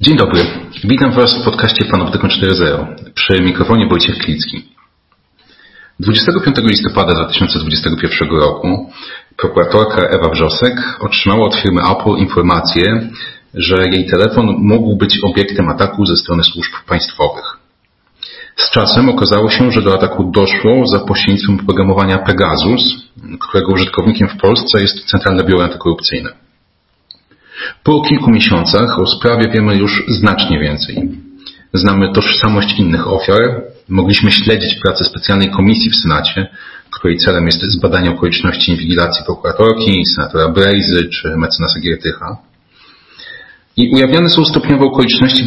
Dzień dobry. Witam Was w podcaście Panoptykon 4.0. Przy mikrofonie Wojciech Klicki. 25 listopada 2021 roku prokuratorka Ewa Wrzosek otrzymała od firmy Apple informację, że jej telefon mógł być obiektem ataku ze strony służb państwowych. Z czasem okazało się, że do ataku doszło za pośrednictwem programowania Pegasus, którego użytkownikiem w Polsce jest Centralne Biuro Antykorupcyjne. Po kilku miesiącach o sprawie wiemy już znacznie więcej. Znamy tożsamość innych ofiar, mogliśmy śledzić pracę specjalnej komisji w Senacie, której celem jest zbadanie okoliczności inwigilacji prokuratorki, senatora Brejzy czy mecenasa Giertycha. I ujawniane są stopniowo okoliczności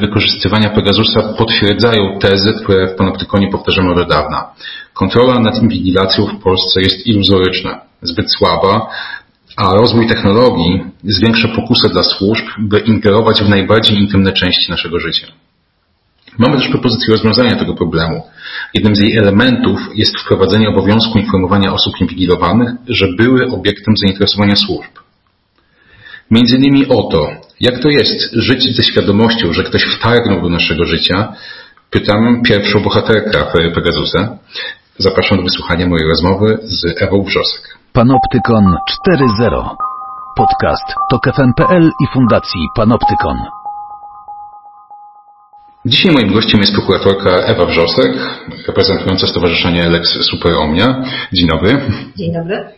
wykorzystywania Pegasusa potwierdzają tezy, które w Panoptykonie powtarzamy od dawna. Kontrola nad inwigilacją w Polsce jest iluzoryczna, zbyt słaba, a rozwój technologii zwiększa pokusę dla służb, by ingerować w najbardziej intymne części naszego życia. Mamy też propozycję rozwiązania tego problemu. Jednym z jej elementów jest wprowadzenie obowiązku informowania osób inwigilowanych, że były obiektem zainteresowania służb. Między innymi o to, jak to jest żyć ze świadomością, że ktoś wtargnął do naszego życia, pytam pierwszą bohaterkę afery Pegasusa. Zapraszam do wysłuchania mojej rozmowy z Ewą Wrzosek. Panoptykon 4.0 Podcast TOK FM.pl i Fundacji Panoptykon. Dzisiaj moim gościem jest prokuratorka Ewa Wrzosek, reprezentująca Stowarzyszenie Lex Super Omnia. Dzień dobry. Dzień dobry.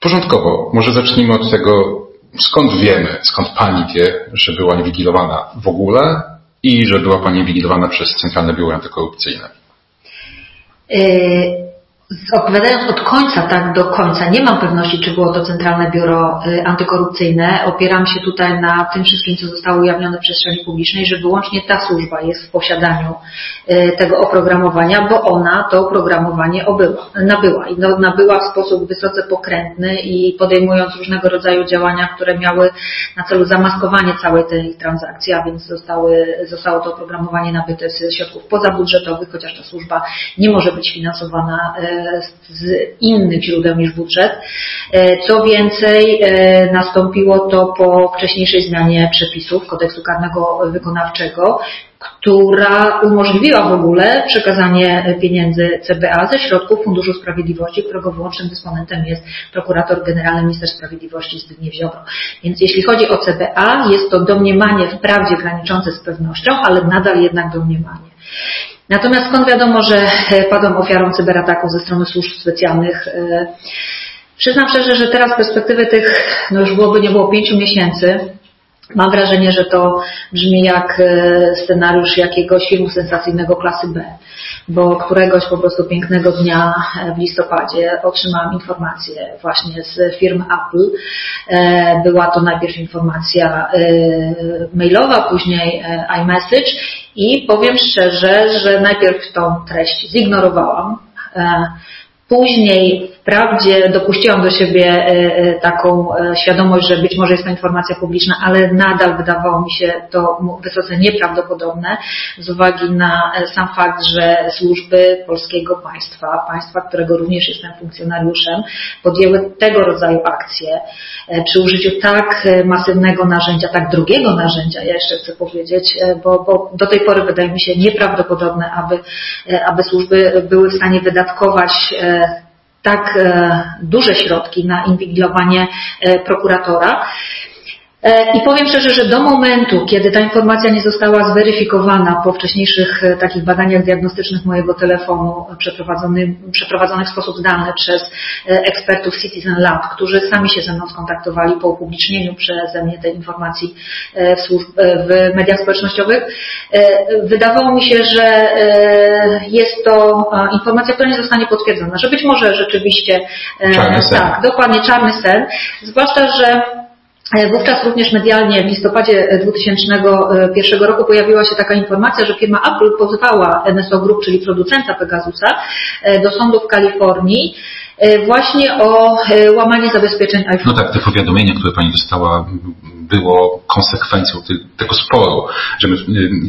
Porządkowo, może zacznijmy od tego, skąd wiemy, skąd Pani wie, że była inwigilowana w ogóle i że była Pani inwigilowana przez Centralne Biuro Antykorupcyjne? Yy Opowiadając od końca, tak do końca, nie mam pewności, czy było to Centralne Biuro y, Antykorupcyjne. Opieram się tutaj na tym wszystkim, co zostało ujawnione w przestrzeni publicznej, że wyłącznie ta służba jest w posiadaniu y, tego oprogramowania, bo ona to oprogramowanie obyła, nabyła i no, nabyła w sposób wysoce pokrętny i podejmując różnego rodzaju działania, które miały na celu zamaskowanie całej tej transakcji, a więc zostały, zostało to oprogramowanie nabyte z środków pozabudżetowych, chociaż ta służba nie może być finansowana y, z innych źródeł niż budżet. E, co więcej, e, nastąpiło to po wcześniejszej zmianie przepisów kodeksu karnego wykonawczego, która umożliwiła w ogóle przekazanie pieniędzy CBA ze środków Funduszu Sprawiedliwości, którego wyłącznym dysponentem jest prokurator generalny minister sprawiedliwości Zbigniew Ziobro. Więc jeśli chodzi o CBA, jest to domniemanie wprawdzie graniczące z pewnością, ale nadal jednak domniemanie. Natomiast skąd wiadomo, że e, padłam ofiarą cyberataku ze strony służb specjalnych? E, przyznam szczerze, że teraz z perspektywy tych, no już byłoby nie było pięciu miesięcy, Mam wrażenie, że to brzmi jak e, scenariusz jakiegoś filmu sensacyjnego klasy B, bo któregoś po prostu pięknego dnia w listopadzie otrzymałam informację właśnie z firmy Apple. Była to najpierw informacja mailowa, później iMessage i powiem szczerze, że najpierw tą treść zignorowałam. E, później Wprawdzie dopuściłam do siebie e, e, taką e, świadomość, że być może jest to informacja publiczna, ale nadal wydawało mi się to wysoce nieprawdopodobne z uwagi na sam fakt, że służby polskiego państwa, państwa, którego również jestem funkcjonariuszem, podjęły tego rodzaju akcje przy użyciu tak masywnego narzędzia, tak drugiego narzędzia, ja jeszcze chcę powiedzieć, bo, bo do tej pory wydaje mi się nieprawdopodobne, aby, aby służby były w stanie wydatkować tak e, duże środki na inwigilowanie e, prokuratora. E, I powiem szczerze, że do momentu, kiedy ta informacja nie została zweryfikowana po wcześniejszych e, takich badaniach diagnostycznych mojego telefonu przeprowadzonych w sposób zdalny przez e, ekspertów Citizen Lab, którzy sami się ze mną skontaktowali po upublicznieniu przeze mnie tej informacji w, mediach społecznościowych, wydawało mi się, że jest to informacja, która nie zostanie potwierdzona, że być może rzeczywiście czarny sen. tak, dokładnie czarny sen, zwłaszcza, że E, wówczas również medialnie w listopadzie 2001 roku pojawiła się taka informacja, że firma Apple pozwała NSO Group, czyli producenta Pegasusa, e, do sądu w Kalifornii e, właśnie o łamanie zabezpieczeń iPhone. No tak, te powiadomienie, które Pani dostała, było konsekwencją tego sporu, że my,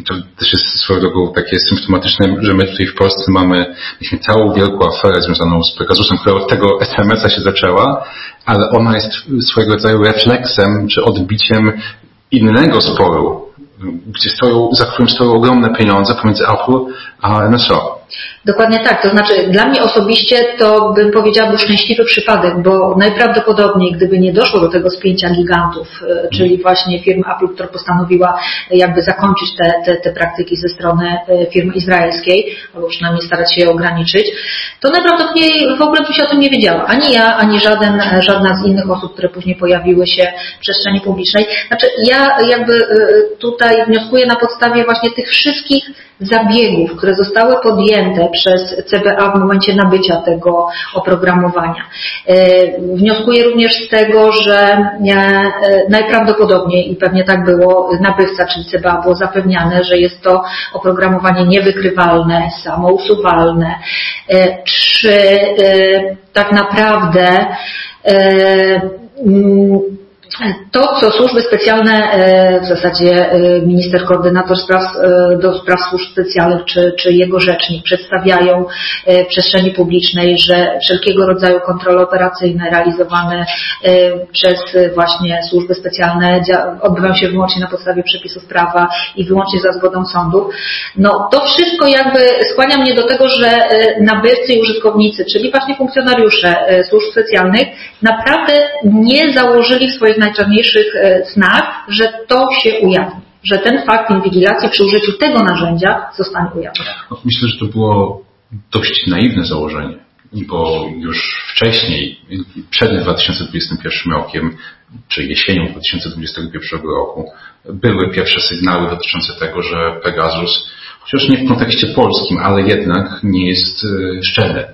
to też jest swoją drogą takie symptomatyczne, że my tutaj w Polsce mamy mieliśmy całą wielką aferę związaną z Pegasusem, która od tego SMS-a się zaczęła, ale ona jest swojego rodzaju refleksem czy odbiciem innego sporu, gdzie stoją, za którym stoją ogromne pieniądze pomiędzy Apple a NSO. Dokładnie tak. To znaczy, dla mnie osobiście to bym powiedziała był szczęśliwy przypadek, bo najprawdopodobniej, gdyby nie doszło do tego spięcia gigantów, e, czyli właśnie firmy Apple, która postanowiła jakby zakończyć te, te, te praktyki ze strony e, firmy izraelskiej, albo przynajmniej starać się je ograniczyć, to najprawdopodobniej w ogóle bym się o tym nie wiedziała. Ani ja, ani żaden, żadna z innych osób, które później pojawiły się w przestrzeni publicznej. Znaczy, ja jakby e, tutaj wnioskuję na podstawie właśnie tych wszystkich zabiegów, które zostały podjęte przez CBA w momencie nabycia tego oprogramowania. E, wnioskuję również z tego, że e, najprawdopodobniej i pewnie tak było, nabywca, czyli CBA było zapewniane, że jest to oprogramowanie niewykrywalne, samousuwalne, e, czy tak naprawdę to, co służby specjalne, e, w zasadzie e, minister koordynator spraw, e, do spraw służb specjalnych czy, czy jego rzecznik przedstawiają w przestrzeni publicznej, że wszelkiego rodzaju kontrole operacyjne realizowane przez właśnie służby specjalne odbywają się wyłącznie na podstawie przepisów prawa i wyłącznie za zgodą sądów. No to wszystko jakby skłania mnie do tego, że nabywcy i użytkownicy, czyli właśnie funkcjonariusze służb specjalnych naprawdę nie założyli w swoich najczarniejszych e, snach, że to się ujawni, że ten fakt inwigilacji przy użyciu tego narzędzia zostanie ujawniony. No, myślę, że to było dość naiwne założenie, bo już wcześniej, przed 2021 rokiem, czy jesienią 2021 roku, były pierwsze sygnały dotyczące tego, że Pegasus, chociaż nie w kontekście polskim, ale jednak nie jest e, szczery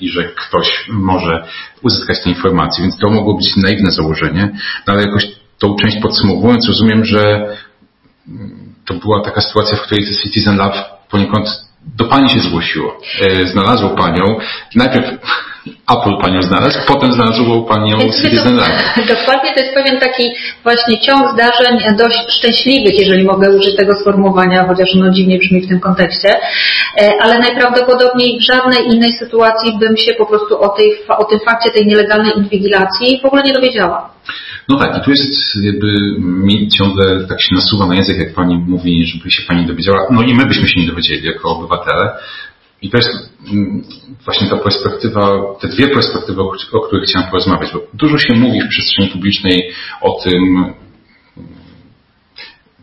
i że ktoś może uzyskać te informacje, więc to mogło być naiwne założenie, no ale jakoś tą część podsumowując, rozumiem, że to była taka sytuacja, w której Citizen Lab poniekąd do Pani się zgłosiło. E, znalazło Panią. Najpierw Apple Panią znalazł, potem znalazło Panią Lab. Dokładnie, to jest pewien taki właśnie ciąg zdarzeń dość szczęśliwych, jeżeli mogę użyć tego sformułowania, chociaż ono dziwnie brzmi w tym kontekście, e, ale najprawdopodobniej w żadnej innej sytuacji bym się po prostu o, tej, o tym fakcie tej nielegalnej inwigilacji w ogóle nie dowiedziała. No tak, i tu jest jakby mi ciągle tak się nasuwa na język, jak Pani mówi, żeby się Pani dowiedziała, no i my byśmy się nie dowiedzieli jako obywatele. I to jest mm, właśnie ta perspektywa, te dwie perspektywy, o których chciałem porozmawiać, bo dużo się mówi w przestrzeni publicznej o tym mm,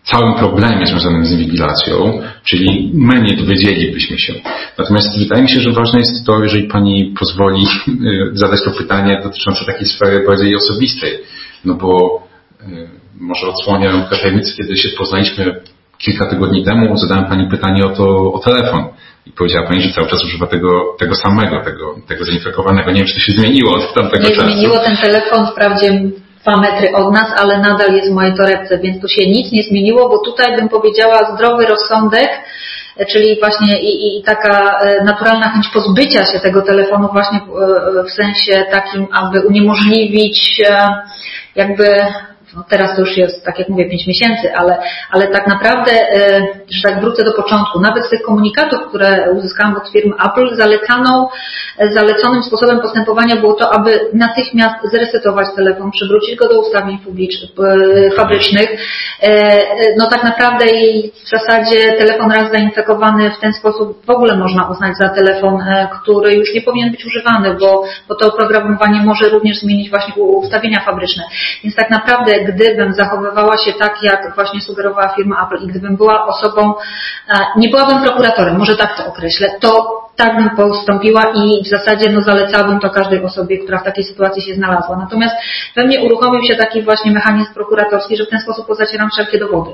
całym problemie związanym z inwigilacją, czyli my nie dowiedzielibyśmy się. Natomiast wydaje mi się, że ważne jest to, jeżeli Pani pozwoli zadać to pytanie dotyczące takiej sfery bardziej osobistej no bo y, może odsłonię tajemnicy, kiedy się poznaliśmy kilka tygodni temu, zadałem Pani pytanie o to, o telefon. I powiedziała Pani, że cały czas używa tego, tego samego, tego, tego zainfekowanego. Nie wiem, czy to się zmieniło od tamtego Nie czasu. Nie zmieniło ten telefon, wprawdzie dwa metry od nas, ale nadal jest w mojej torebce, więc tu się nic nie zmieniło, bo tutaj bym powiedziała zdrowy rozsądek, czyli właśnie i, i taka e, naturalna chęć pozbycia się tego telefonu właśnie w, e, w sensie takim, aby uniemożliwić e, jakby no teraz to już jest, tak jak mówię, 5 miesięcy, ale, ale tak naprawdę, e, że tak wrócę do początku, nawet z tych komunikatów, które uzyskałam od firmy Apple, zalecaną, e, zaleconym sposobem postępowania było to, aby natychmiast zresetować telefon, przywrócić go do ustawień e, fabrycznych. No tak naprawdę i w zasadzie telefon raz zainfekowany w ten sposób w ogóle można uznać za telefon, który już nie powinien być używany, bo, bo to oprogramowanie może również zmienić właśnie ustawienia fabryczne. Więc tak naprawdę gdybym zachowywała się tak, jak właśnie sugerowała firma Apple i gdybym była osobą, e, nie byłabym prokuratorem, może tak to określę, to tak bym postąpiła i w zasadzie no, zalecałabym to każdej osobie, która w takiej sytuacji się znalazła. Natomiast we mnie uruchomił się taki właśnie mechanizm prokuratorski, że w ten sposób pozacieram wszelkie dowody.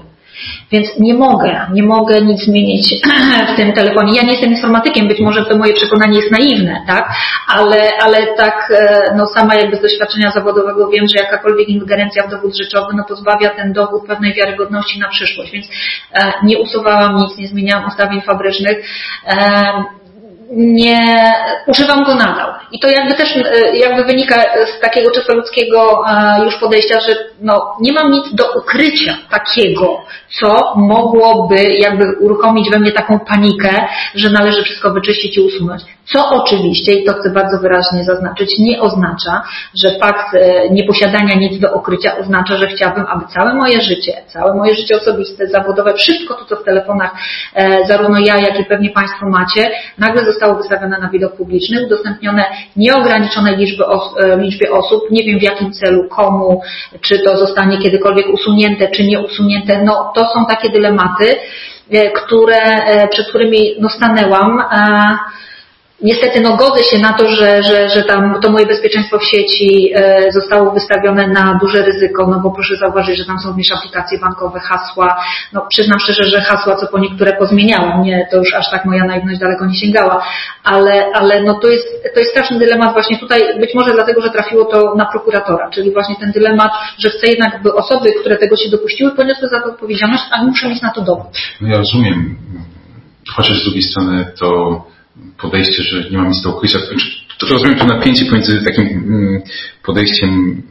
Więc nie mogę, nie mogę nic zmienić w tym telefonie. Ja nie jestem informatykiem, być może to moje przekonanie jest naiwne, tak? Ale, ale tak, e, no sama jakby z doświadczenia zawodowego wiem, że jakakolwiek ingerencja w dowód rzeczowy, no pozbawia ten dowód pewnej wiarygodności na przyszłość. Więc e, nie usuwałam nic, nie zmieniałam ustawień fabrycznych. Nie używam go nadal. I to jakby też e, jakby wynika z takiego czysto ludzkiego e, już podejścia, że no, nie mam nic do ukrycia takiego, co mogłoby jakby uruchomić we mnie taką panikę, że należy wszystko wyczyścić i usunąć. Co oczywiście, i to chcę bardzo wyraźnie zaznaczyć, nie oznacza, że fakt e, nieposiadania nic do ukrycia oznacza, że chciałabym, aby całe moje życie, całe moje życie osobiste, zawodowe, wszystko to, co w telefonach zarówno ja, jak i pewnie Państwo macie, nagle zostało wystawione na widok publiczny, udostępnione nieograniczonej liczby os e, liczbie osób, nie wiem w jakim celu, komu, czy to zostanie kiedykolwiek usunięte, czy nie usunięte. No, to są takie dylematy, e, które, e, przed którymi no, stanęłam. Niestety no, godzę się na to, że, że, że tam to moje bezpieczeństwo w sieci e, zostało wystawione na duże ryzyko, no bo proszę zauważyć, że tam są również aplikacje bankowe, hasła. No przyznam szczerze, że hasła co po niektóre pozmieniałam, nie, to już aż tak moja naiwność daleko nie sięgała, ale, ale no to jest, to jest straszny dylemat właśnie tutaj, być może dlatego, że trafiło to na prokuratora, czyli właśnie ten dylemat, że chcę jednak, by osoby, które tego się dopuściły, poniosły za to odpowiedzialność, a muszę mieć na to dowód. No ja rozumiem, chociaż z drugiej strony to podejście, że nie mam nic do ukrycia. To rozumiem to napięcie pomiędzy takim mm, podejściem,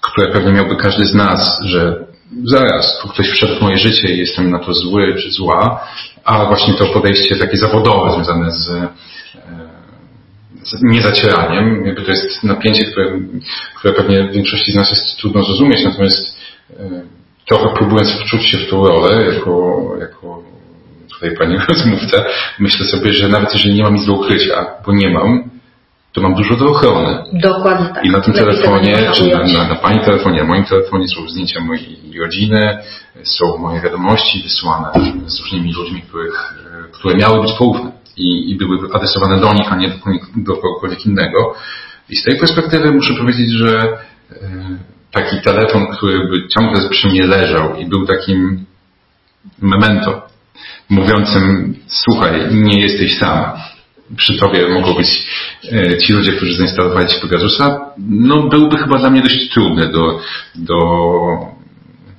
które pewnie miałby każdy z nas, że zaraz, tu ktoś wszedł w moje życie i jestem na to zły czy zła, a właśnie to podejście takie zawodowe związane z, e, z niezacieraniem, jakby to jest napięcie, które, które pewnie w większości z nas jest trudno zrozumieć, natomiast e, trochę próbując wczuć się w tą rolę jako, jako tutaj pani rozmówca, myślę sobie, że nawet jeżeli nie mam nic do ukrycia, bo nie mam, to mam dużo do ochrony. Dokładnie tak. I na tym telefonie, czy na, na, na, Pani telefonie, na moim telefonie są zdjęcia mojej rodziny, są moje wiadomości wysłane z różnymi ludźmi, których, które miały być poufne i, i były adresowane do nich, a nie do, do kogokolwiek innego. I z tej perspektywy muszę powiedzieć, że e, taki telefon, który by ciągle przy mnie leżał i był takim memento, mówiącym, słuchaj, nie jesteś sam. Przy tobie mogą być e, ci ludzie, którzy zainstalowali ci Pegasusa, no byłby chyba dla mnie dość trudny do, do,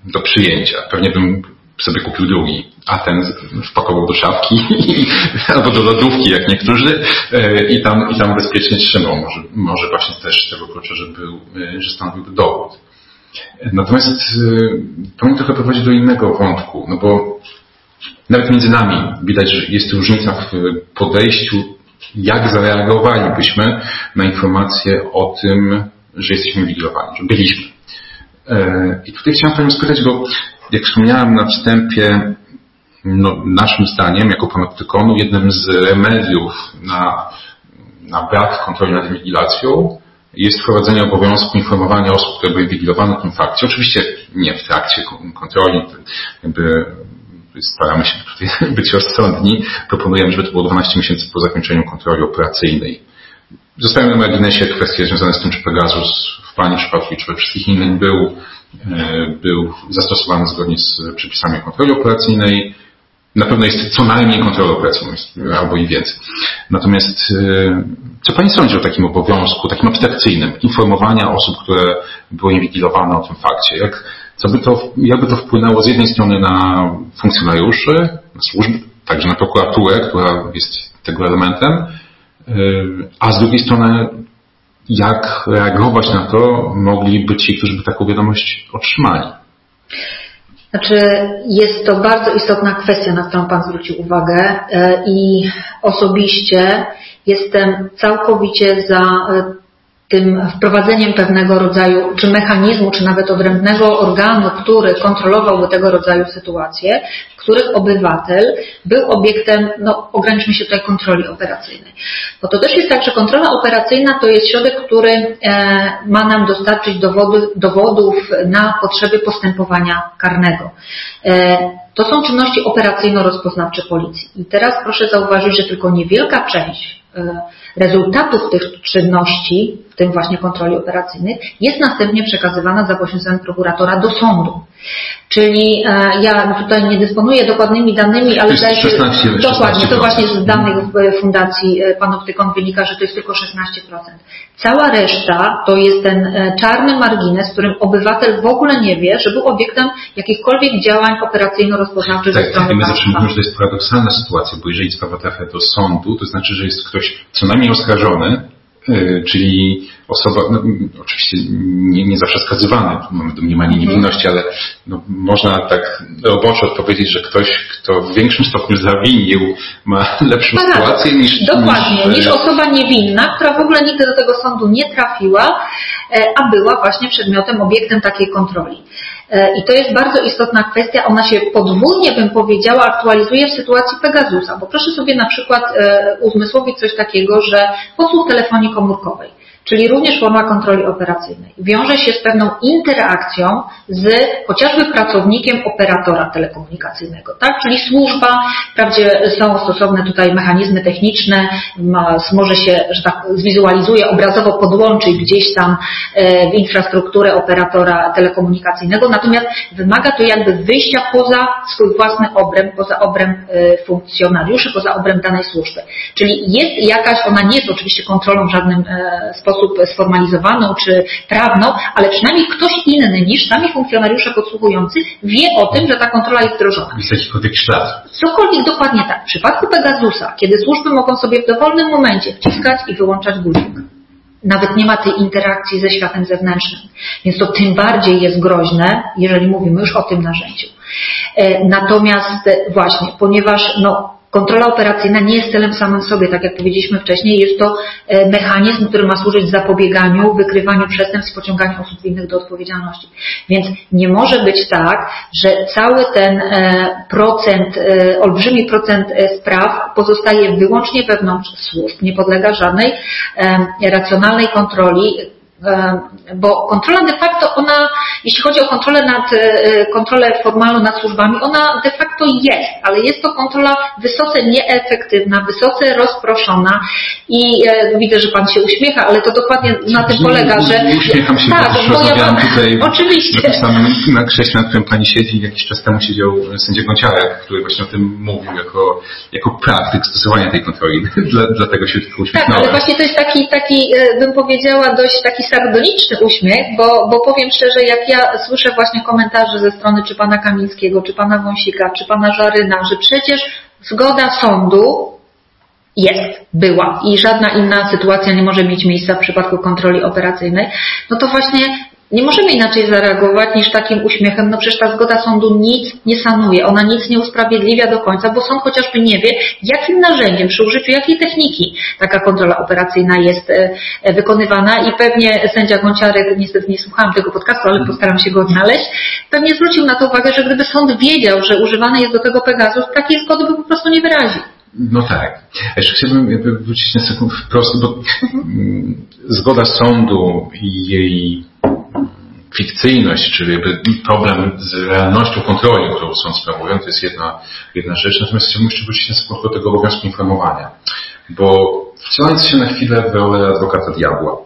do przyjęcia. Pewnie bym sobie kupił drugi, a ten wpakował do szafki albo do lodówki, jak niektórzy, e, i tam, i tam bezpiecznie trzymał. Może, może właśnie też tego klucza, że, był, e, że stanowiłby dowód. Natomiast to mnie trochę prowadzi do innego wątku, no bo nawet między nami widać, że jest różnica w podejściu, jak zareagowalibyśmy na informację o tym, że jesteśmy wigilowani, że byliśmy. E, I tutaj chciałem Panią spytać, bo jak wspomniałem na wstępie, no, naszym zdaniem, jako panoptykonu, jednym z remediów na, na brak kontroli nad inwigilacją jest wprowadzenie obowiązku informowania osób, które były inwigilowane o tym fakcie. Oczywiście nie w trakcie kontroli, jakby staramy się tutaj być rozsądni, proponujemy, żeby to było 12 miesięcy po zakończeniu kontroli operacyjnej. Zostają na marginesie kwestie związane z tym, czy Pegasus w Pani przypadku i czy we wszystkich innych był, e, był zastosowany zgodnie z przepisami kontroli operacyjnej. Na pewno jest co najmniej kontrola operacyjna, albo i więcej. Natomiast e, co Pani sądzi o takim obowiązku, takim abstrakcyjnym, informowania osób, które były inwigilowane o tym fakcie? Jak, co by to, jakby to wpłynęło z jednej strony na funkcjonariuszy, na służby, także na prokuraturę, która jest tego elementem, yy, a z drugiej strony jak reagować na to mogliby ci, którzy by taką wiadomość otrzymali? Znaczy, jest to bardzo istotna kwestia, na którą Pan zwrócił uwagę yy, i osobiście jestem całkowicie za yy, tym wprowadzeniem pewnego rodzaju, czy mechanizmu, czy nawet odrębnego organu, który kontrolowałby tego rodzaju sytuacje, w których obywatel był obiektem, no ograniczmy się tutaj kontroli operacyjnej. Bo to też jest tak, że kontrola operacyjna to jest środek, który e, ma nam dostarczyć dowody, dowodów na potrzeby postępowania karnego. E, to są czynności operacyjno-rozpoznawcze policji. I teraz proszę zauważyć, że tylko niewielka część e, rezultatów tych czynności, w tym właśnie kontroli operacyjnych, jest następnie przekazywana za pośrednictwem prokuratora do sądu. Czyli e, ja tutaj nie dysponuję dokładnymi danymi, ale zdaje się, 16, dokładnie, to właśnie z danych Fundacji e, Panoptykon wynika, że to jest tylko 16%. Cała reszta to jest ten e, czarny margines, w którym obywatel w ogóle nie wie, że był obiektem jakichkolwiek działań operacyjno-rozpoznawczych tak, ze strony Tak, my zawsze mówimy, że to jest paradoksalna sytuacja, bo jeżeli sprawa trafia do sądu, to znaczy, że jest ktoś co najmniej oskarżony, czyli osoba, no, oczywiście nie, nie zawsze skazywany, mamy domniemanie niewinności, ale no, można tak roboczo odpowiedzieć, że ktoś, kto w większym stopniu zawinił, ma lepszą tak, sytuację niż... Dokładnie, niż, niż osoba niewinna, która w ogóle nigdy do tego sądu nie trafiła, e, a była właśnie przedmiotem, obiektem takiej kontroli. E, I to jest bardzo istotna kwestia. Ona się podwójnie, bym powiedziała, aktualizuje w sytuacji Pegasusa, bo proszę sobie na przykład e, uzmysłowić coś takiego, że posłuch telefonii komórkowej czyli również forma kontroli operacyjnej. Wiąże się z pewną interakcją z chociażby pracownikiem operatora telekomunikacyjnego, tak? Czyli służba, wprawdzie są stosowne tutaj mechanizmy techniczne, może się, że tak zwizualizuje, obrazowo podłączyć gdzieś tam e, w infrastrukturę operatora telekomunikacyjnego, natomiast wymaga to jakby wyjścia poza swój własny obręb, poza obręb e, funkcjonariuszy, poza obręb danej służby. Czyli jest jakaś, ona nie jest oczywiście kontrolą w żadnym e, sposób, sformalizowaną czy prawną, ale przynajmniej ktoś inny niż sami funkcjonariusze podsłuchujący wie o tym, że ta kontrola jest wdrożona. Jest jakikolwiek ślad. Cokolwiek dokładnie tak. W przypadku Pegasusa, kiedy służby mogą sobie w dowolnym momencie wciskać i wyłączać guzik. Nawet nie ma tej interakcji ze światem zewnętrznym. Więc to tym bardziej jest groźne, jeżeli mówimy już o tym narzędziu. E, natomiast właśnie, ponieważ no, Kontrola operacyjna nie jest celem samym sobie, tak jak powiedzieliśmy wcześniej, jest to e, mechanizm, który ma służyć zapobieganiu, wykrywaniu przestępstw pociąganiu osób winnych do odpowiedzialności. Więc nie może być tak, że cały ten e, procent, e, olbrzymi procent spraw pozostaje wyłącznie wewnątrz służb, nie podlega żadnej racjonalnej kontroli, bo kontrola de facto ona, jeśli chodzi o kontrolę nad, e, kontrolę formalną nad służbami, ona de facto jest, ale jest to kontrola wysoce nieefektywna, wysoce rozproszona i e, widzę, że Pan się uśmiecha, ale to dokładnie na tym polega, że... Uśmiecham się, tak, bo ja mam... tutaj oczywiście. na krześle, na którym Pani siedzi, jakiś czas temu siedział sędzia Gonciarek, który właśnie o tym mówił jako, jako praktyk stosowania tej kontroli. Dlatego się tylko uśmiechnąłem. Tak, ale właśnie to jest taki, taki, e, bym powiedziała, dość taki sardoniczny uśmiech, bo, bo powiem szczerze, jak ja słyszę właśnie komentarze ze strony czy pana Kamińskiego, czy pana Wąsika, czy pana Żaryna, że przecież zgoda sądu jest, była i żadna inna sytuacja nie może mieć miejsca w przypadku kontroli operacyjnej, no to właśnie nie możemy inaczej zareagować niż takim uśmiechem, no przecież ta zgoda sądu nic nie sanuje, ona nic nie usprawiedliwia do końca, bo sąd chociażby nie wie, jakim narzędziem, przy użyciu jakiej techniki taka kontrola operacyjna jest e, e, wykonywana i pewnie sędzia Gąciarek, niestety nie słuchałam tego podcastu, ale postaram się go odnaleźć, pewnie zwrócił na to uwagę, że gdyby sąd wiedział, że używany jest do tego Pegasus, takiej zgody by po prostu nie wyraził. No tak. Jeszcze chciałbym wrócić na sekundę wprost, bo mhm. zgoda sądu i jej fikcyjność, czyli jakby problem z realnością kontroli, którą sąd sprawują, to jest jedna, jedna rzecz. Natomiast chciałbym jeszcze wrócić na sekundę do tego obowiązku informowania. Bo wcielając się na chwilę w rolę adwokata diabła,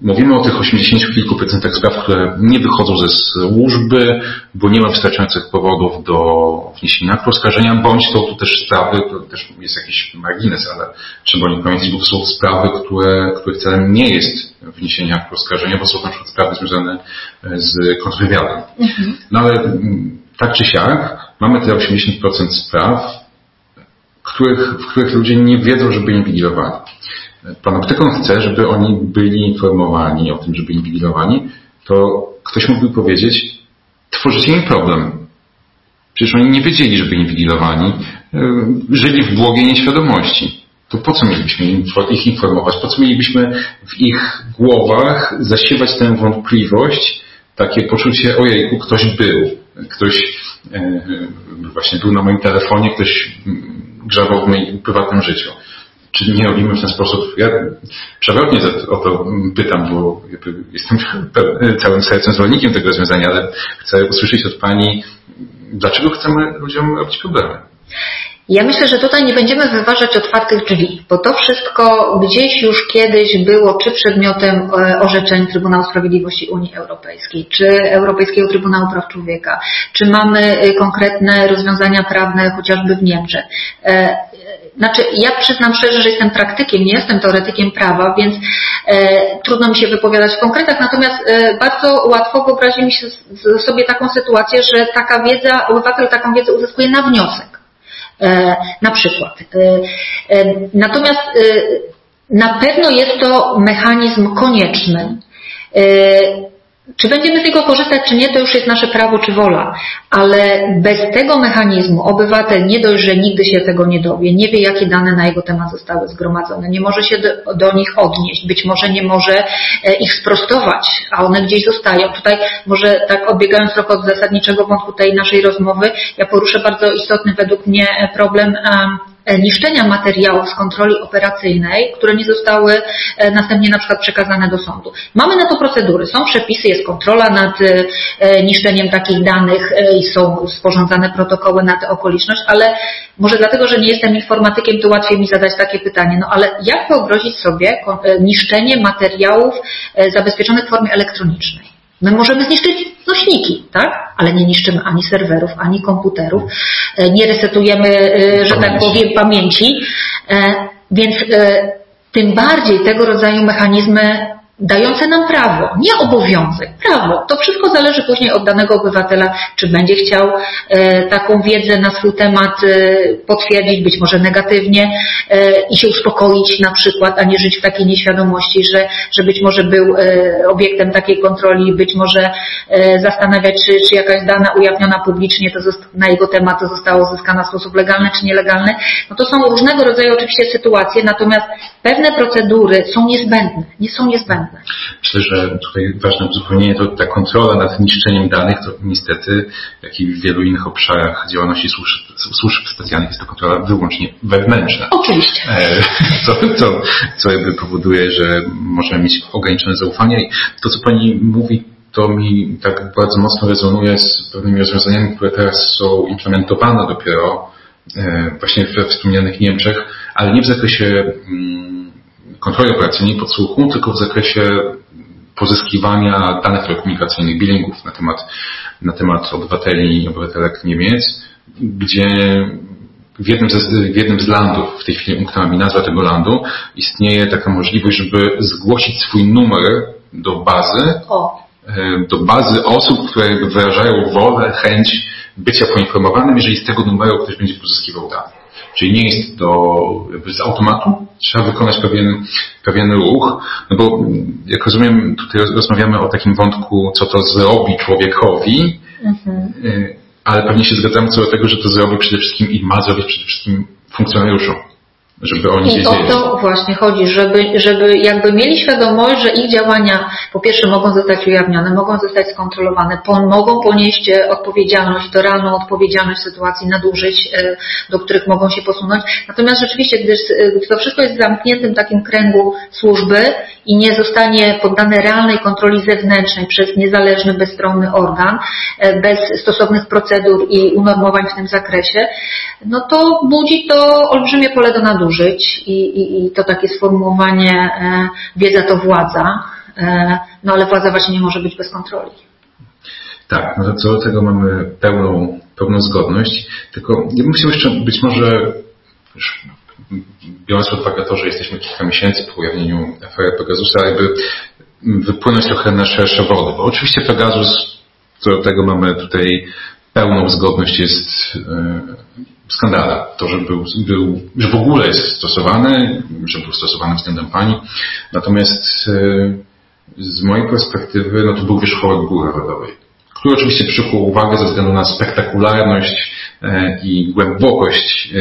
Mówimy o tych 80 kilku procentach spraw, które nie wychodzą ze służby, bo nie ma wystarczających powodów do wniesienia aktu oskarżenia, bądź są tu też sprawy, to też jest jakiś margines, ale trzeba o nich pamiętać, bo to są sprawy, które, których celem nie jest wniesienie aktu oskarżenia, bo są na przykład sprawy związane z kontrwywiadem. Mhm. No ale mm, tak czy siak, mamy te 80% spraw, których, w których ludzie nie wiedzą, żeby inwigilowali. Panoptykon chce, żeby oni byli informowani o tym, żeby inwigilowani, to ktoś mógłby powiedzieć, tworzycie im problem. Przecież oni nie wiedzieli, żeby inwigilowani, e, żyli w błogiej nieświadomości. To po co mielibyśmy ich informować? Po co mielibyśmy w ich głowach zasiewać tę wątpliwość, takie poczucie, ojejku, ktoś był, ktoś e, właśnie był na moim telefonie, ktoś grzebał w moim prywatnym życiu czy nie robimy w ten sposób. Ja przewrotnie o to pytam, bo jestem całym sercem zwolennikiem tego rozwiązania, ale chcę usłyszeć od Pani, dlaczego chcemy ludziom robić problemy. Ja myślę, że tutaj nie będziemy wyważać otwartych drzwi, bo to wszystko gdzieś już kiedyś było czy przedmiotem e, orzeczeń Trybunału Sprawiedliwości Unii Europejskiej, czy Europejskiego Trybunału Praw Człowieka, czy mamy e, konkretne rozwiązania prawne chociażby w Niemczech. Znaczy, ja przyznam szczerze, że jestem praktykiem, nie jestem teoretykiem prawa, więc e, trudno mi się wypowiadać w konkretach, natomiast e, bardzo łatwo wyobrazić mi się sobie taką sytuację, że taka wiedza, obywatel taką wiedzę uzyskuje na wniosek. E, na przykład. Natomiast na pewno jest to mechanizm konieczny. Czy będziemy z niego korzystać, czy nie, to już jest nasze prawo czy wola, ale bez tego mechanizmu obywatel nie dość, że nigdy się tego nie dowie, nie wie, jakie dane na jego temat zostały zgromadzone, nie może się do, do nich odnieść, być może nie może ich sprostować, a one gdzieś zostają. Tutaj może tak odbiegając trochę od zasadniczego wątku tej naszej rozmowy, ja poruszę bardzo istotny według mnie problem E, niszczenia materiałów z kontroli operacyjnej, które nie zostały e, następnie na przykład przekazane do sądu. Mamy na to procedury, są przepisy, jest kontrola nad e, niszczeniem takich danych i są sporządzane protokoły na tę okoliczność, ale może dlatego, że nie jestem informatykiem, to łatwiej mi zadać takie pytanie. No ale jak wyobrazić sobie niszczenie materiałów zabezpieczonych w formie elektronicznej? My możemy zniszczyć nośniki, tak? Ale nie niszczymy ani serwerów, ani komputerów, e, nie resetujemy, e, że tak powiem, pamięci, e, więc tym bardziej tego rodzaju mechanizmy dające nam prawo, nie obowiązek, prawo. To wszystko zależy później od danego obywatela, czy będzie chciał e, taką wiedzę na swój temat e, potwierdzić, być może negatywnie e, i się uspokoić na przykład, a nie żyć w takiej nieświadomości, że, że być może był obiektem takiej kontroli, być może zastanawiać, czy, czy jakaś dana ujawniona publicznie to na jego temat to zostało uzyskana w sposób legalny czy nielegalny. No to są różnego rodzaju oczywiście sytuacje, natomiast pewne procedury są niezbędne, nie są niezbędne. Myślę, że tutaj ważne uzupełnienie to ta kontrola nad niszczeniem danych, to niestety, jak i w wielu innych obszarach działalności służb, służb specjalnych jest to kontrola wyłącznie wewnętrzna. Oczywiście. E, co, co, co jakby powoduje, że możemy mieć ograniczone zaufanie i to, co Pani mówi, to mi tak bardzo mocno rezonuje z pewnymi rozwiązaniami, które teraz są implementowane dopiero e, właśnie we wspomnianych Niemczech, ale nie w zakresie mm, kontroli operacyjnej podsłuchu, tylko w zakresie pozyskiwania danych telekomunikacyjnych, billingów na temat, na temat obywateli i obywatelek Niemiec, gdzie w jednym, z, w jednym z landów, w tej chwili umknęła mi nazwa tego landu, istnieje taka możliwość, żeby zgłosić swój numer do bazy, o. E, do bazy osób, które wyrażają wolę, chęć bycia poinformowanym, jeżeli z tego numeru ktoś będzie pozyskiwał dane. Czyli nie jest to z automatu, trzeba wykonać pewien, pewien ruch, no bo jak rozumiem, tutaj rozmawiamy o takim wątku, co to zrobi człowiekowi, mhm. Y, ale pewnie się zgadzamy co do tego, że to zrobi przede wszystkim i ma zrobić przede wszystkim funkcjonariuszom żeby oni I o to właśnie chodzi, żeby, żeby jakby mieli świadomość, że ich działania po pierwsze mogą zostać ujawnione, mogą zostać skontrolowane, po, mogą ponieść e, odpowiedzialność, realną odpowiedzialność w sytuacji nadużyć, e, do których mogą się posunąć. Natomiast rzeczywiście, gdy, gdy to wszystko jest w zamkniętym takim kręgu służby i nie zostanie poddane realnej kontroli zewnętrznej przez niezależny, bezstronny organ, e, bez stosownych procedur i unormowań w tym zakresie, no to budzi to olbrzymie pole do nadużyć i, i, i to takie sformułowanie e, wiedza to władza, e, no ale władza właśnie nie może być bez kontroli. Tak, no to co do tego mamy pełną, pełną zgodność, tylko ja bym chciał jeszcze być może, już biorąc pod uwagę to, że jesteśmy kilka miesięcy po ujawnieniu afery Pegasusa, jakby wypłynąć trochę na szersze wody, bo oczywiście Pegasus, co do tego mamy tutaj pełną zgodność, jest e, skandala. To, że, był, był, że w ogóle jest stosowany, że był stosowany względem pani. Natomiast e, z mojej perspektywy, no to był wierzchołek góry rodowej, który oczywiście przykuł uwagę ze względu na spektakularność e, i głębokość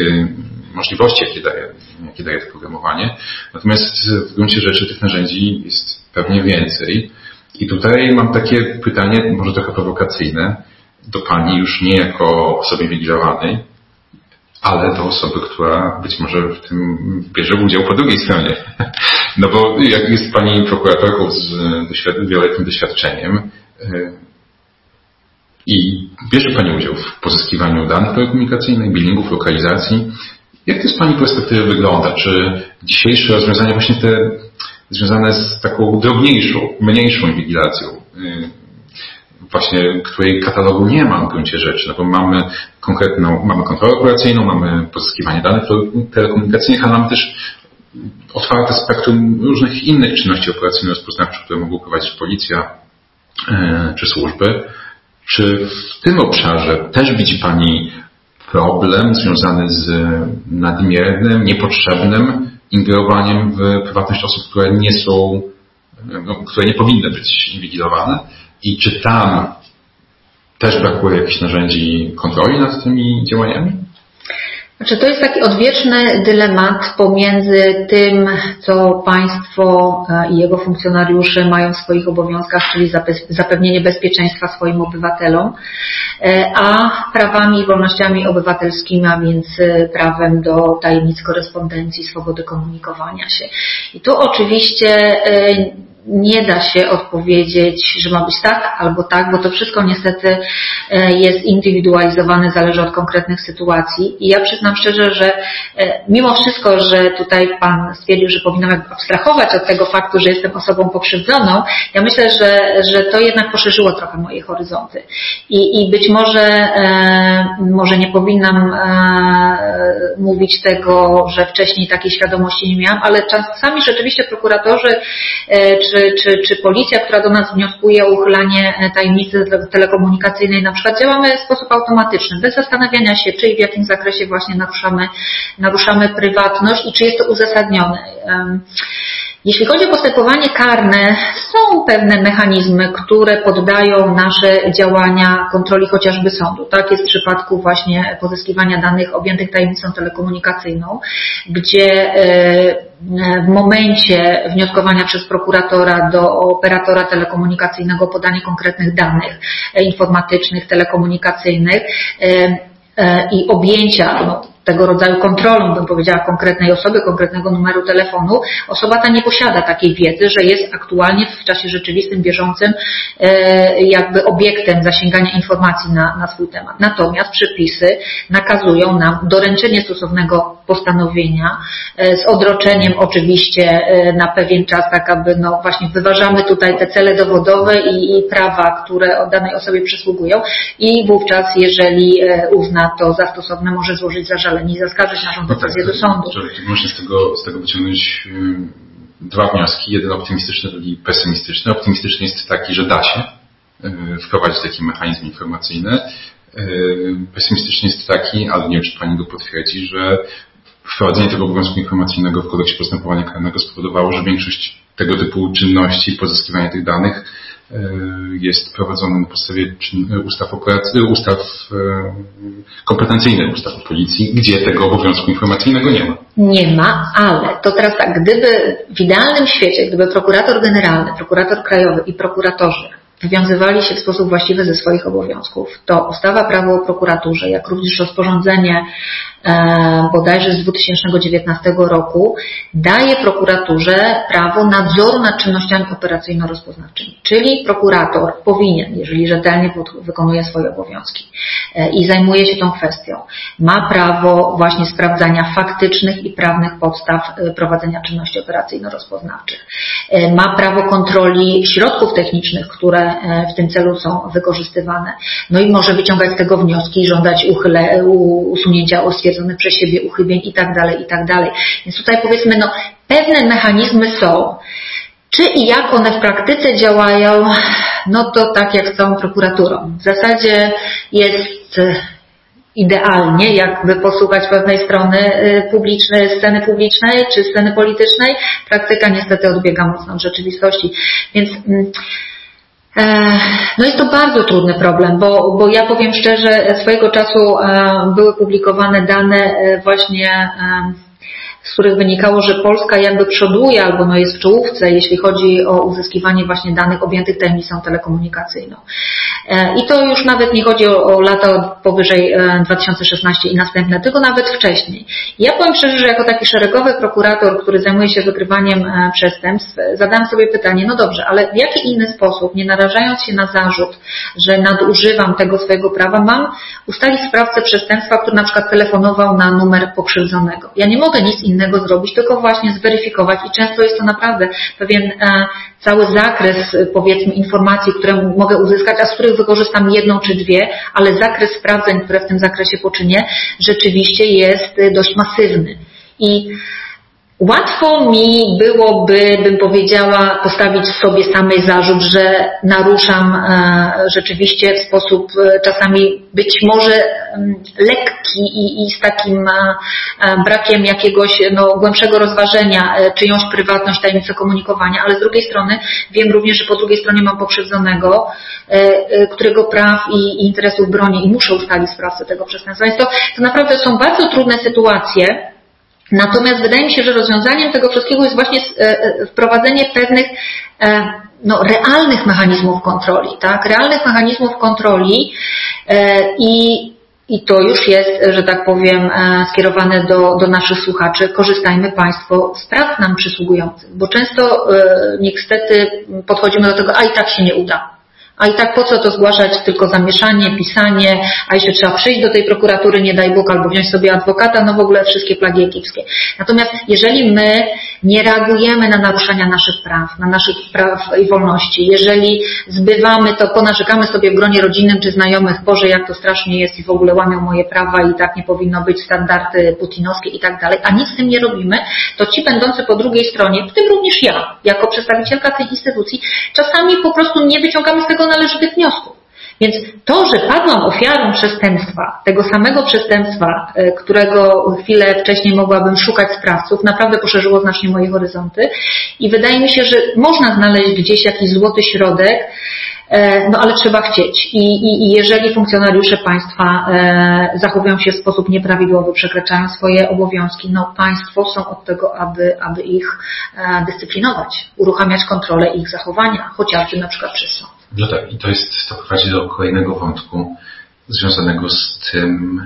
możliwości, jakie daje, jakie daje to programowanie. Natomiast w gruncie rzeczy tych narzędzi jest pewnie więcej. I tutaj mam takie pytanie, może trochę prowokacyjne, do Pani już nie jako osoby inwigilowanej, ale do osoby, która być może w tym bierze udział po drugiej stronie. No bo jak jest Pani prokuratorką z wieloletnim doświadczeniem, e, i bierze Pani udział w pozyskiwaniu danych telekomunikacyjnych, billingów, lokalizacji. Jak to z Pani perspektywy wygląda? Czy dzisiejsze rozwiązania właśnie te związane z taką drobniejszą, mniejszą inwigilacją, y, właśnie której katalogu nie ma w gruncie rzeczy, no bo mamy konkretną, mamy kontrolę operacyjną, mamy pozyskiwanie danych telekomunikacyjnych, ale mamy też otwarte spektrum różnych innych czynności operacyjno-rozpoznawczych, które mogą prowadzić policja y, czy służby. Czy w tym obszarze też widzi Pani problem związany z nadmiernym, niepotrzebnym ingerowaniem w prywatność osób, które nie są, no, które nie powinny być inwigilowane? I czy tam też brakuje jakichś narzędzi kontroli nad tymi działaniami? Znaczy, to jest taki odwieczny dylemat pomiędzy tym, co państwo e, i jego funkcjonariusze mają w swoich obowiązkach, czyli zapewnienie bezpieczeństwa swoim obywatelom, e, a prawami i wolnościami obywatelskimi, a więc e, prawem do tajemnic korespondencji, swobody komunikowania się. I tu oczywiście nie da się odpowiedzieć, że ma być tak albo tak, bo to wszystko niestety e, jest indywidualizowane, zależy od konkretnych sytuacji. I ja przyznam szczerze, że e, mimo wszystko, że tutaj Pan stwierdził, że powinnam abstrahować od tego faktu, że jestem osobą pokrzywdzoną, ja myślę, że, że to jednak poszerzyło trochę moje horyzonty. I, i być może, e, może nie powinnam mówić tego, że wcześniej takiej świadomości nie miałam, ale czasami rzeczywiście prokuratorzy czy, czy, czy policja, która do nas wnioskuje o uchylanie e, tajemnicy telekomunikacyjnej, na przykład działamy w sposób automatyczny, bez zastanawiania się, czy i w jakim zakresie właśnie naruszamy, naruszamy prywatność i czy jest to uzasadnione. Jeśli chodzi o postępowanie karne, są pewne mechanizmy, które poddają nasze działania kontroli chociażby sądu. Tak jest w przypadku właśnie pozyskiwania danych objętych tajemnicą telekomunikacyjną, gdzie e, w momencie wnioskowania przez prokuratora do operatora telekomunikacyjnego podanie konkretnych danych e, informatycznych, telekomunikacyjnych e, i objęcia no, tego rodzaju kontrolą, bym powiedziała, konkretnej osoby, konkretnego numeru telefonu, osoba ta nie posiada takiej wiedzy, że jest aktualnie w czasie rzeczywistym, bieżącym e, jakby obiektem zasięgania informacji na, na swój temat. Natomiast przepisy nakazują nam doręczenie stosownego postanowienia e, z odroczeniem oczywiście e, na pewien czas, tak aby no właśnie wyważamy tutaj te cele dowodowe i, i prawa, które danej osobie przysługują. I wówczas, jeżeli uzna to za stosowne, może złożyć zażalenie nie zaskarżyć naszą decyzję no tak, do sądu. Można z tego, z tego wyciągnąć dwa wnioski. Jeden optymistyczny, drugi pesymistyczny. Optymistyczny jest taki, że da się wprowadzić taki mechanizm informacyjny. Pesymistyczny jest taki, ale nie wiem, czy Pani go potwierdzi, że wprowadzenie tego obowiązku informacyjnego w kodeksie postępowania karnego spowodowało, że większość tego typu czynności, pozyskiwania tych danych jest prowadzony na podstawie ustaw, ustaw e, kompetencyjnych, ustaw o policji, gdzie tego obowiązku informacyjnego nie ma. Nie ma, ale to teraz tak, gdyby w idealnym świecie, gdyby prokurator generalny, prokurator krajowy i prokuratorzy wywiązywali się w sposób właściwy ze swoich obowiązków, to ustawa prawo o prokuraturze, jak również rozporządzenie E, bodajże z 2019 roku daje prokuraturze prawo nadzoru nad czynnościami operacyjno-rozpoznawczymi. Czyli prokurator powinien, jeżeli rzetelnie wykonuje swoje obowiązki e, i zajmuje się tą kwestią, ma prawo właśnie sprawdzania faktycznych i prawnych podstaw e, prowadzenia czynności operacyjno-rozpoznawczych. Ma prawo kontroli środków technicznych, które w tym celu są wykorzystywane. No i może wyciągać z tego wnioski żądać uchyle, usunięcia ostwierdzonych stwierdzone przez siebie uchybień i tak dalej, i tak dalej. Więc tutaj powiedzmy, no, pewne mechanizmy są. Czy i jak one w praktyce działają, no to tak jak z całą prokuraturą. W zasadzie jest idealnie, jakby posłuchać pewnej strony y, publicznej, sceny publicznej czy sceny politycznej. Praktyka niestety odbiega mocno od rzeczywistości. Więc mm, E, no jest to bardzo trudny problem, bo, bo ja powiem szczerze, swojego czasu e, były publikowane dane e, właśnie z których wynikało, że Polska jakby przoduje albo no jest w czołówce, jeśli chodzi o uzyskiwanie właśnie danych objętych tajemnicą telekomunikacyjną. E, I to już nawet nie chodzi o, o lata powyżej 2016 i następne, tylko nawet wcześniej. Ja powiem szczerze, że jako taki szeregowy prokurator, który zajmuje się wykrywaniem przestępstw, zadałem sobie pytanie, no dobrze, ale w jaki inny sposób, nie narażając się na zarzut, że nadużywam tego swojego prawa, mam ustalić sprawcę przestępstwa, który na przykład telefonował na numer pokrzywdzonego. Ja nie mogę nic innego zrobić, tylko właśnie zweryfikować i często jest to naprawdę pewien e, cały zakres, powiedzmy, informacji, które mogę uzyskać, a z których wykorzystam jedną czy dwie, ale zakres sprawdzeń, które w tym zakresie poczynię, rzeczywiście jest dość masywny. I Łatwo mi byłoby, bym powiedziała, postawić sobie samej zarzut, że naruszam e, rzeczywiście w sposób e, czasami być może lekki i, z takim e, brakiem jakiegoś no, głębszego rozważenia czyjąś prywatność, tajemnicę komunikowania, ale z drugiej strony wiem również, że po drugiej stronie mam pokrzywdzonego, którego praw i, interesów broni i muszę ustalić sprawcę tego przestępstwa. Więc to, to naprawdę są bardzo trudne sytuacje, Natomiast wydaje mi się, że rozwiązaniem tego wszystkiego jest właśnie e, e, wprowadzenie pewnych e, no, realnych mechanizmów kontroli, tak? Realnych mechanizmów kontroli i, i to już jest, że tak powiem, skierowane do, do naszych słuchaczy. Korzystajmy Państwo z praw nam przysługujących, bo często niestety podchodzimy do tego, a i tak się nie uda. A i tak po co to zgłaszać tylko zamieszanie, pisanie, a jeszcze trzeba przyjść do tej prokuratury, nie daj Bóg, albo wziąć sobie adwokata, no w ogóle wszystkie plagi egipskie. Natomiast jeżeli my nie reagujemy na naruszenia naszych praw, na naszych praw i wolności, jeżeli zbywamy to, ponarzekamy sobie w gronie rodzinnym czy znajomych, Boże, jak to strasznie jest i w ogóle łamią moje prawa i tak nie powinno być standardy putinowskie i tak dalej, a nic z tym nie robimy, to ci będący po drugiej stronie, w tym również ja, jako przedstawicielka tej instytucji, czasami po prostu nie wyciągamy z tego należytych wniosków. Więc to, że padłam ofiarą przestępstwa, tego samego przestępstwa, e, którego chwilę wcześniej mogłabym szukać sprawców, naprawdę poszerzyło znacznie moje horyzonty i wydaje mi się, że można znaleźć gdzieś jakiś złoty środek, e, no ale trzeba chcieć. I, i, I, jeżeli funkcjonariusze państwa e, zachowują się w sposób nieprawidłowy, przekraczają swoje obowiązki, no państwo są od tego, aby, aby ich dyscyplinować, uruchamiać kontrolę ich zachowania, chociażby na przykład przez sąd. No tak, i to jest, to prowadzi do kolejnego wątku związanego z tym,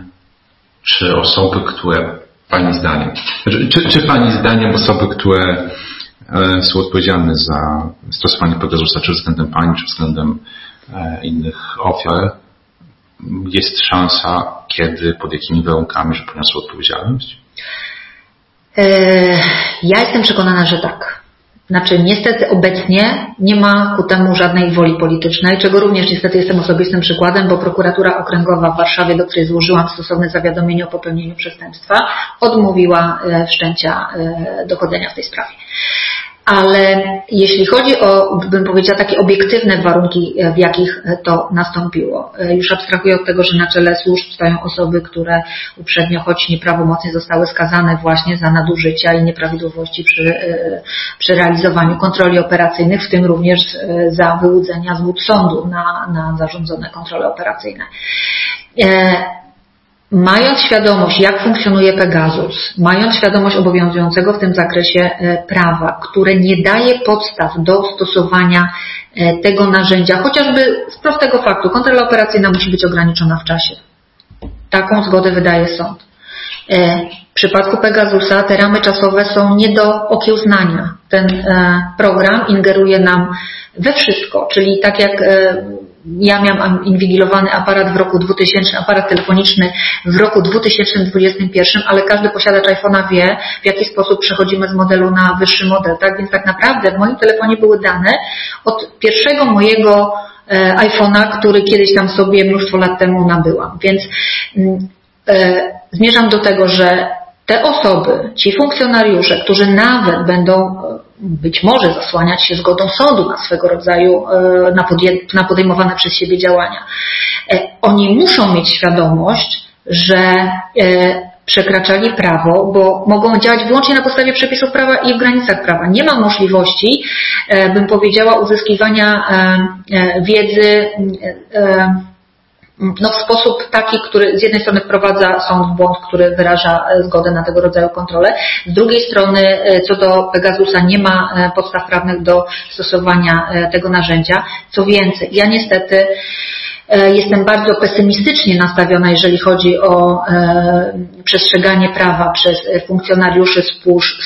czy osoby, które Pani zdaniem, czy, czy, czy Pani zdaniem osoby, które e, są odpowiedzialne za stosowanie Pegasusa, czy względem Pani, czy względem e, innych ofiar, jest szansa, kiedy, pod jakimi warunkami, że poniosą odpowiedzialność? E, ja jestem przekonana, że tak. Znaczy, niestety obecnie nie ma ku temu żadnej woli politycznej, czego również niestety jestem osobistym przykładem, bo prokuratura okręgowa w Warszawie, do której złożyłam stosowne zawiadomienie o popełnieniu przestępstwa, odmówiła e, wszczęcia e, dochodzenia w tej sprawie. Ale jeśli chodzi o, bym powiedziała, takie obiektywne warunki, e, w jakich to nastąpiło, e, już abstrahuję od tego, że na czele służb stoją osoby, które uprzednio, choć nieprawomocnie zostały skazane właśnie za nadużycia i nieprawidłowości przy, e, przy realizowaniu kontroli operacyjnych, w tym również za wyłudzenia z wód sądu na, na zarządzone kontrole operacyjne. Mając świadomość, jak funkcjonuje Pegasus, mając świadomość obowiązującego w tym zakresie e, prawa, które nie daje podstaw do stosowania e, tego narzędzia, chociażby z prostego faktu, kontrola operacyjna musi być ograniczona w czasie. Taką zgodę wydaje sąd. E, w przypadku Pegasusa te ramy czasowe są nie do okiełznania. Ten program ingeruje nam we wszystko, czyli tak jak ja miałam inwigilowany aparat w roku 2000, aparat telefoniczny w roku 2021, ale każdy posiadacz iPhone'a wie, w jaki sposób przechodzimy z modelu na wyższy model, tak? Więc tak naprawdę w moim telefonie były dane od pierwszego mojego e, iPhone'a, który kiedyś tam sobie mnóstwo lat temu nabyłam. Więc mm, e, zmierzam do tego, że te osoby, ci funkcjonariusze, którzy nawet będą być może zasłaniać się zgodą sądu na swego rodzaju, e, na podejmowane przez siebie działania. E, oni muszą mieć świadomość, że e, przekraczali prawo, bo mogą działać wyłącznie na podstawie przepisów prawa i w granicach prawa. Nie ma możliwości, bym powiedziała, uzyskiwania wiedzy no, w sposób taki, który z jednej strony wprowadza sąd w błąd, który wyraża e, zgodę na tego rodzaju kontrolę, z drugiej strony e, co do Pegasusa nie ma e, podstaw prawnych do stosowania tego narzędzia. Co więcej, ja niestety Jestem bardzo pesymistycznie nastawiona, jeżeli chodzi o przestrzeganie prawa przez funkcjonariuszy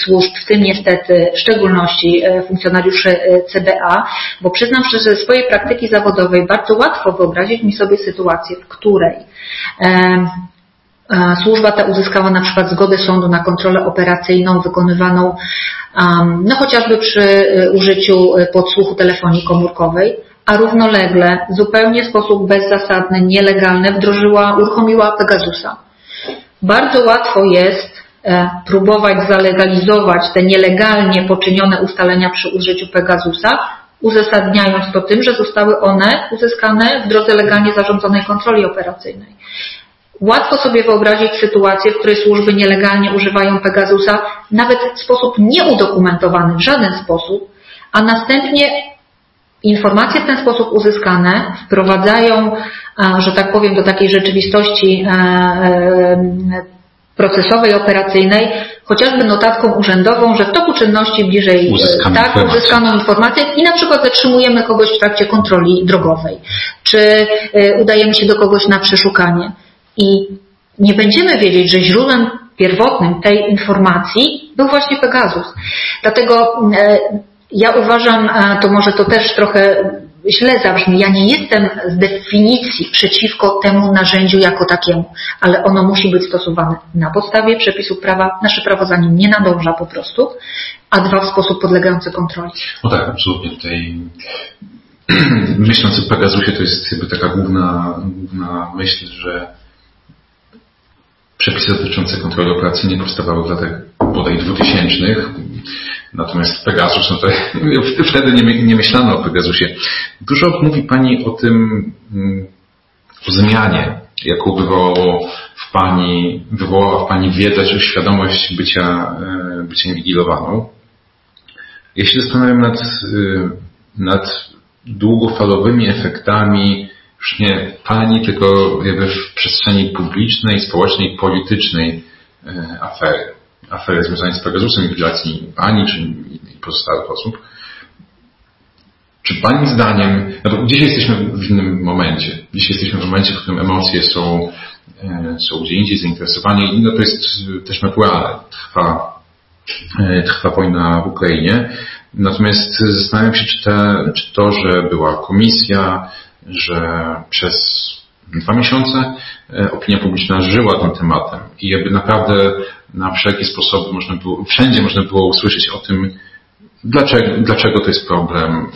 służb, w tym niestety w szczególności funkcjonariuszy CBA, bo przyznam szczerze, ze swojej praktyki zawodowej bardzo łatwo wyobrazić mi sobie sytuację, w której Służba ta uzyskała na przykład zgodę sądu na kontrolę operacyjną wykonywaną no chociażby przy użyciu podsłuchu telefonii komórkowej, a równolegle zupełnie w sposób bezzasadny, nielegalny wdrożyła, uruchomiła Pegasusa. Bardzo łatwo jest e, próbować zalegalizować te nielegalnie poczynione ustalenia przy użyciu Pegasusa, uzasadniając to tym, że zostały one uzyskane w drodze legalnie zarządzonej kontroli operacyjnej. Łatwo sobie wyobrazić sytuację, w której służby nielegalnie używają Pegasusa, nawet w sposób nieudokumentowany w żaden sposób, a następnie Informacje w ten sposób uzyskane wprowadzają, że tak powiem, do takiej rzeczywistości e, e, procesowej, operacyjnej, chociażby notatką urzędową, że w toku czynności bliżej Uzyskamy tak, uzyskano informację i na przykład zatrzymujemy kogoś w trakcie kontroli drogowej, czy e, udajemy się do kogoś na przeszukanie. I nie będziemy wiedzieć, że źródłem pierwotnym tej informacji był właśnie Pegasus. Dlatego ja uważam, to może to też trochę źle zabrzmi, ja nie jestem z definicji przeciwko temu narzędziu jako takiemu, ale ono musi być stosowane na podstawie przepisów prawa. Nasze prawo za nim nie nadąża po prostu, a dwa w sposób podlegający kontroli. No tak, absolutnie. Tutaj myśląc o Pegasusie to jest jakby taka główna, główna myśl, że przepisy dotyczące kontroli operacyjnej powstawały w latach bodaj 2000 Natomiast Pegasus, no to wtedy nie, nie myślano o Pegasusie. Dużo mówi Pani o tym, mm, o zmianie, jaką wywołało w Pani, wywołała w Pani wiedza czy świadomość bycia, e, bycia inwigilowaną. Ja się zastanawiam nad, e, nad długofalowymi efektami już nie Pani, tylko jakby w przestrzeni publicznej, społecznej, politycznej e, afery aferę związaną z Pegasusem, inwigilacji Pani czy pozostałych osób. Czy Pani zdaniem, no bo dzisiaj jesteśmy w innym momencie. Dzisiaj jesteśmy w momencie, w którym emocje są, e, są gdzie indziej, zainteresowanie i no to jest też naturalne. Trwa, e, trwa wojna w Ukrainie. Natomiast zastanawiam się, czy, te, czy to, że była komisja, że przez dwa miesiące e, opinia publiczna żyła tym tematem i jakby naprawdę na wszelkie sposoby można było, wszędzie można było usłyszeć o tym, dlaczego, dlaczego to jest problem,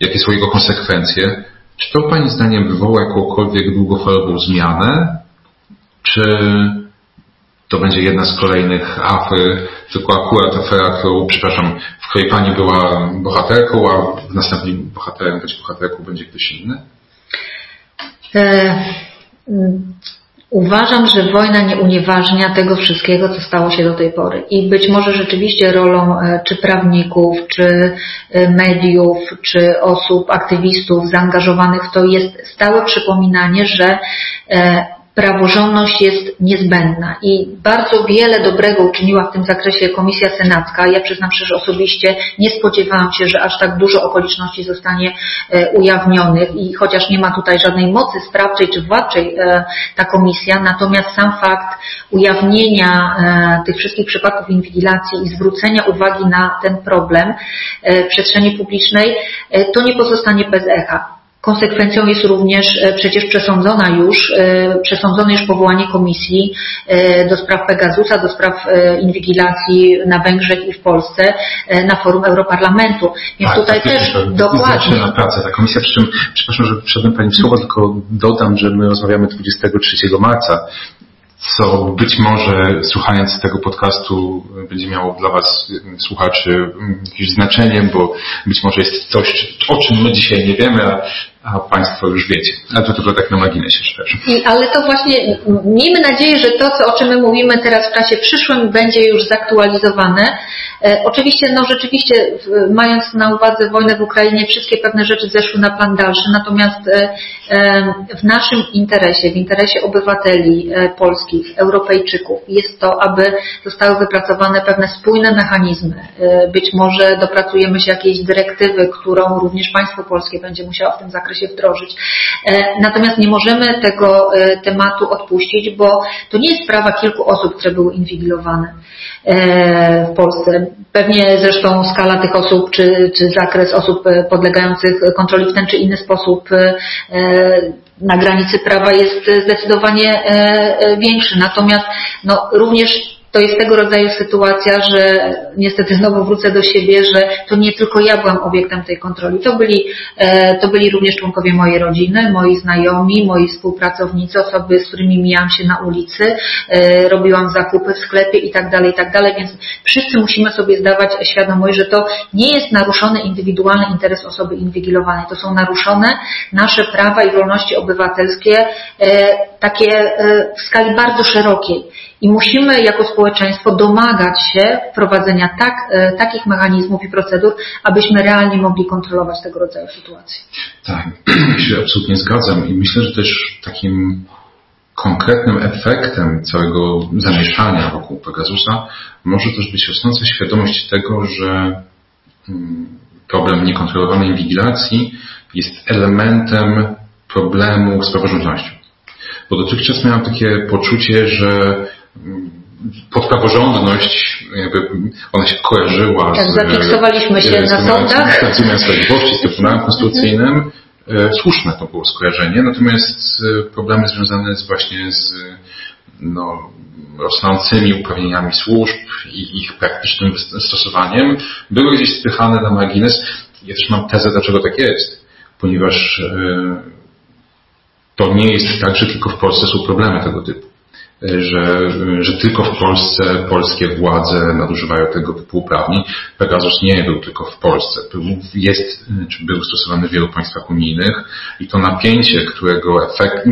jakie są jego konsekwencje. Czy to Pani zdaniem wywoła jakąkolwiek długofalową zmianę? Czy to będzie jedna z kolejnych afer, tylko akurat afera, którą, przepraszam, w której Pani była bohaterką, a w następnym bohaterem być bohaterką będzie ktoś inny? E, Uważam, że wojna nie unieważnia tego wszystkiego, co stało się do tej pory. I być może rzeczywiście rolą e, czy prawników, czy e, mediów, czy osób, aktywistów zaangażowanych w to jest stałe przypominanie, że praworządność jest niezbędna i bardzo wiele dobrego uczyniła w tym zakresie Komisja Senacka. Ja przyznam szczerze osobiście nie spodziewałam się, że aż tak dużo okoliczności zostanie e, ujawnionych i chociaż nie ma tutaj żadnej mocy sprawczej czy władczej e, ta komisja, natomiast sam fakt ujawnienia e, tych wszystkich przypadków inwigilacji i zwrócenia uwagi na ten problem przestrzeni publicznej, to nie pozostanie bez echa. Konsekwencją jest również e, przecież przesądzona już, e, przesądzone już powołanie komisji e, do spraw Pegasusa, do spraw inwigilacji na Węgrzech i w Polsce na forum Europarlamentu. Więc tak, tutaj też dokładnie. na pracę. Ta komisja, przy czym, przepraszam, że wszedłem Pani w słowo, tylko dodam, że my rozmawiamy 23 marca co być może słuchając tego podcastu będzie miało dla Was, słuchaczy, jakieś znaczenie, bo być może jest coś, o czym my dzisiaj nie wiemy, a a Państwo już wiecie. A to tylko tak na marginesie. I, ale to właśnie, miejmy nadzieję, że to, co, o czym my mówimy teraz w czasie przyszłym, będzie już zaktualizowane. E, oczywiście, no rzeczywiście, w, mając na uwadze wojnę w Ukrainie, wszystkie pewne rzeczy zeszły na plan dalszy, natomiast e, e, w naszym interesie, w interesie obywateli e, polskich, Europejczyków, jest to, aby zostały wypracowane pewne spójne mechanizmy. E, być może dopracujemy się jakiejś dyrektywy, którą również państwo polskie będzie musiało w tym zakresie wdrożyć. E, natomiast nie możemy tego tematu odpuścić, bo to nie jest sprawa kilku osób, które były inwigilowane w Polsce. Pewnie zresztą skala tych osób, czy, czy zakres osób podlegających kontroli w ten czy inny sposób na granicy prawa jest zdecydowanie większy. Natomiast no, również to jest tego rodzaju sytuacja, że niestety znowu wrócę do siebie, że to nie tylko ja byłam obiektem tej kontroli. To byli, e, to byli również członkowie mojej rodziny, moi znajomi, moi współpracownicy, osoby, z którymi mijałam się na ulicy, e, robiłam zakupy w sklepie i tak dalej, i tak dalej, więc wszyscy musimy sobie zdawać świadomość, że to nie jest naruszony indywidualny interes osoby inwigilowanej. To są naruszone nasze prawa i wolności obywatelskie, e, takie w skali bardzo szerokiej. I musimy jako społeczeństwo domagać się wprowadzenia tak, e, takich mechanizmów i procedur, abyśmy realnie mogli kontrolować tego rodzaju sytuacje. Tak, ja się absolutnie zgadzam i myślę, że też takim konkretnym efektem całego zamieszania wokół Pegasusa może też być rosnąca świadomość tego, że mm, problem niekontrolowanej inwigilacji jest elementem problemu z praworządnością. Bo dotychczas miałem takie poczucie, że podpraworządność, jakby ona się kojarzyła tak, z... zafiksowaliśmy się z, na sądach. Z wymiarem sprawiedliwości, z Trybunałem Konstytucyjnym. E, słuszne to było skojarzenie, natomiast e, problemy związane z właśnie z no, rosnącymi uprawnieniami służb i ich praktycznym stosowaniem były gdzieś spychane na margines. Ja też mam tezę, dlaczego tak jest. Ponieważ e, to nie jest tak, że tylko w Polsce są problemy tego typu że, że tylko w Polsce polskie władze nadużywają tego typu uprawnień. Pegasus nie był tylko w Polsce. Był, jest, czy był stosowany w wielu państwach unijnych i to napięcie, którego efekt,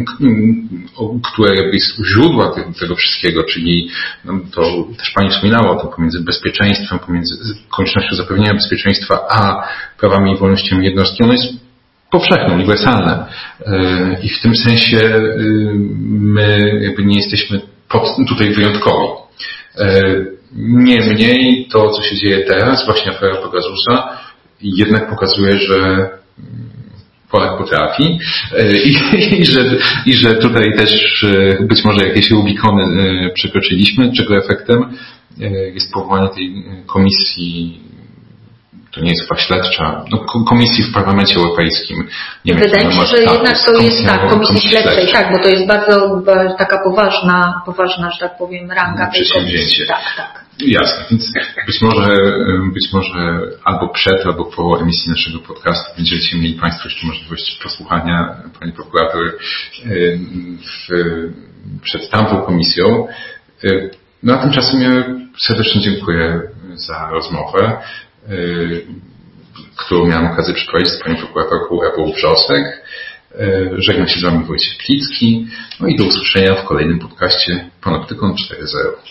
które jest źródła tego wszystkiego, czyli no, to też Pani wspominała o tym pomiędzy bezpieczeństwem, pomiędzy koniecznością zapewnienia bezpieczeństwa, a prawami i wolnościami jednostki, ono jest powszechne, uniwersalne. E, I w tym sensie e, my jakby nie jesteśmy tutaj wyjątkowi. E, niemniej to, co się dzieje teraz, właśnie afera Pegasusa, jednak pokazuje, że Polak potrafi i, i, że, i że tutaj też być może jakieś Rubikony przekroczyliśmy, czego efektem jest powołanie tej komisji to nie jest chyba śledcza, no, komisji w Parlamencie Europejskim. Nie Wydaje mi się, że jednak to jest tak, komisji śledczej, tak, bo to jest bardzo taka poważna, poważna, że tak powiem, ranga tej komisji. Tak, tak. Jasne, więc być może, być może albo przed, albo po emisji naszego podcastu będziecie mieli Państwo jeszcze możliwość posłuchania Pani Prokurator w, przed tamtą komisją. No a tymczasem ja serdecznie dziękuję za rozmowę. Y, którą miałem okazję przeprowadzić z panią prokuratorką Ewą Wrzosek. Y, żegnam się z Wami Wojciech Klicki. No i do usłyszenia w kolejnym podcaście Panoptykon 4.0.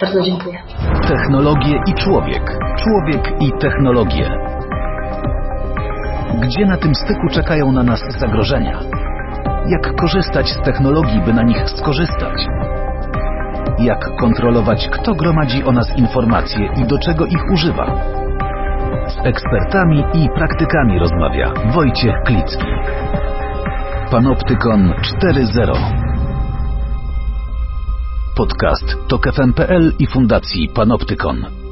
Bardzo dziękuję. Technologie i człowiek. Człowiek i technologie. Gdzie na tym styku czekają na nas zagrożenia? Jak korzystać z technologii, by na nich skorzystać? Jak kontrolować, kto gromadzi o nas informacje i do czego ich używa? Z ekspertami i praktykami rozmawia Wojciech Klicki. Panoptykon 4.0 Podcast TOK FM.pl i Fundacji Panoptykon.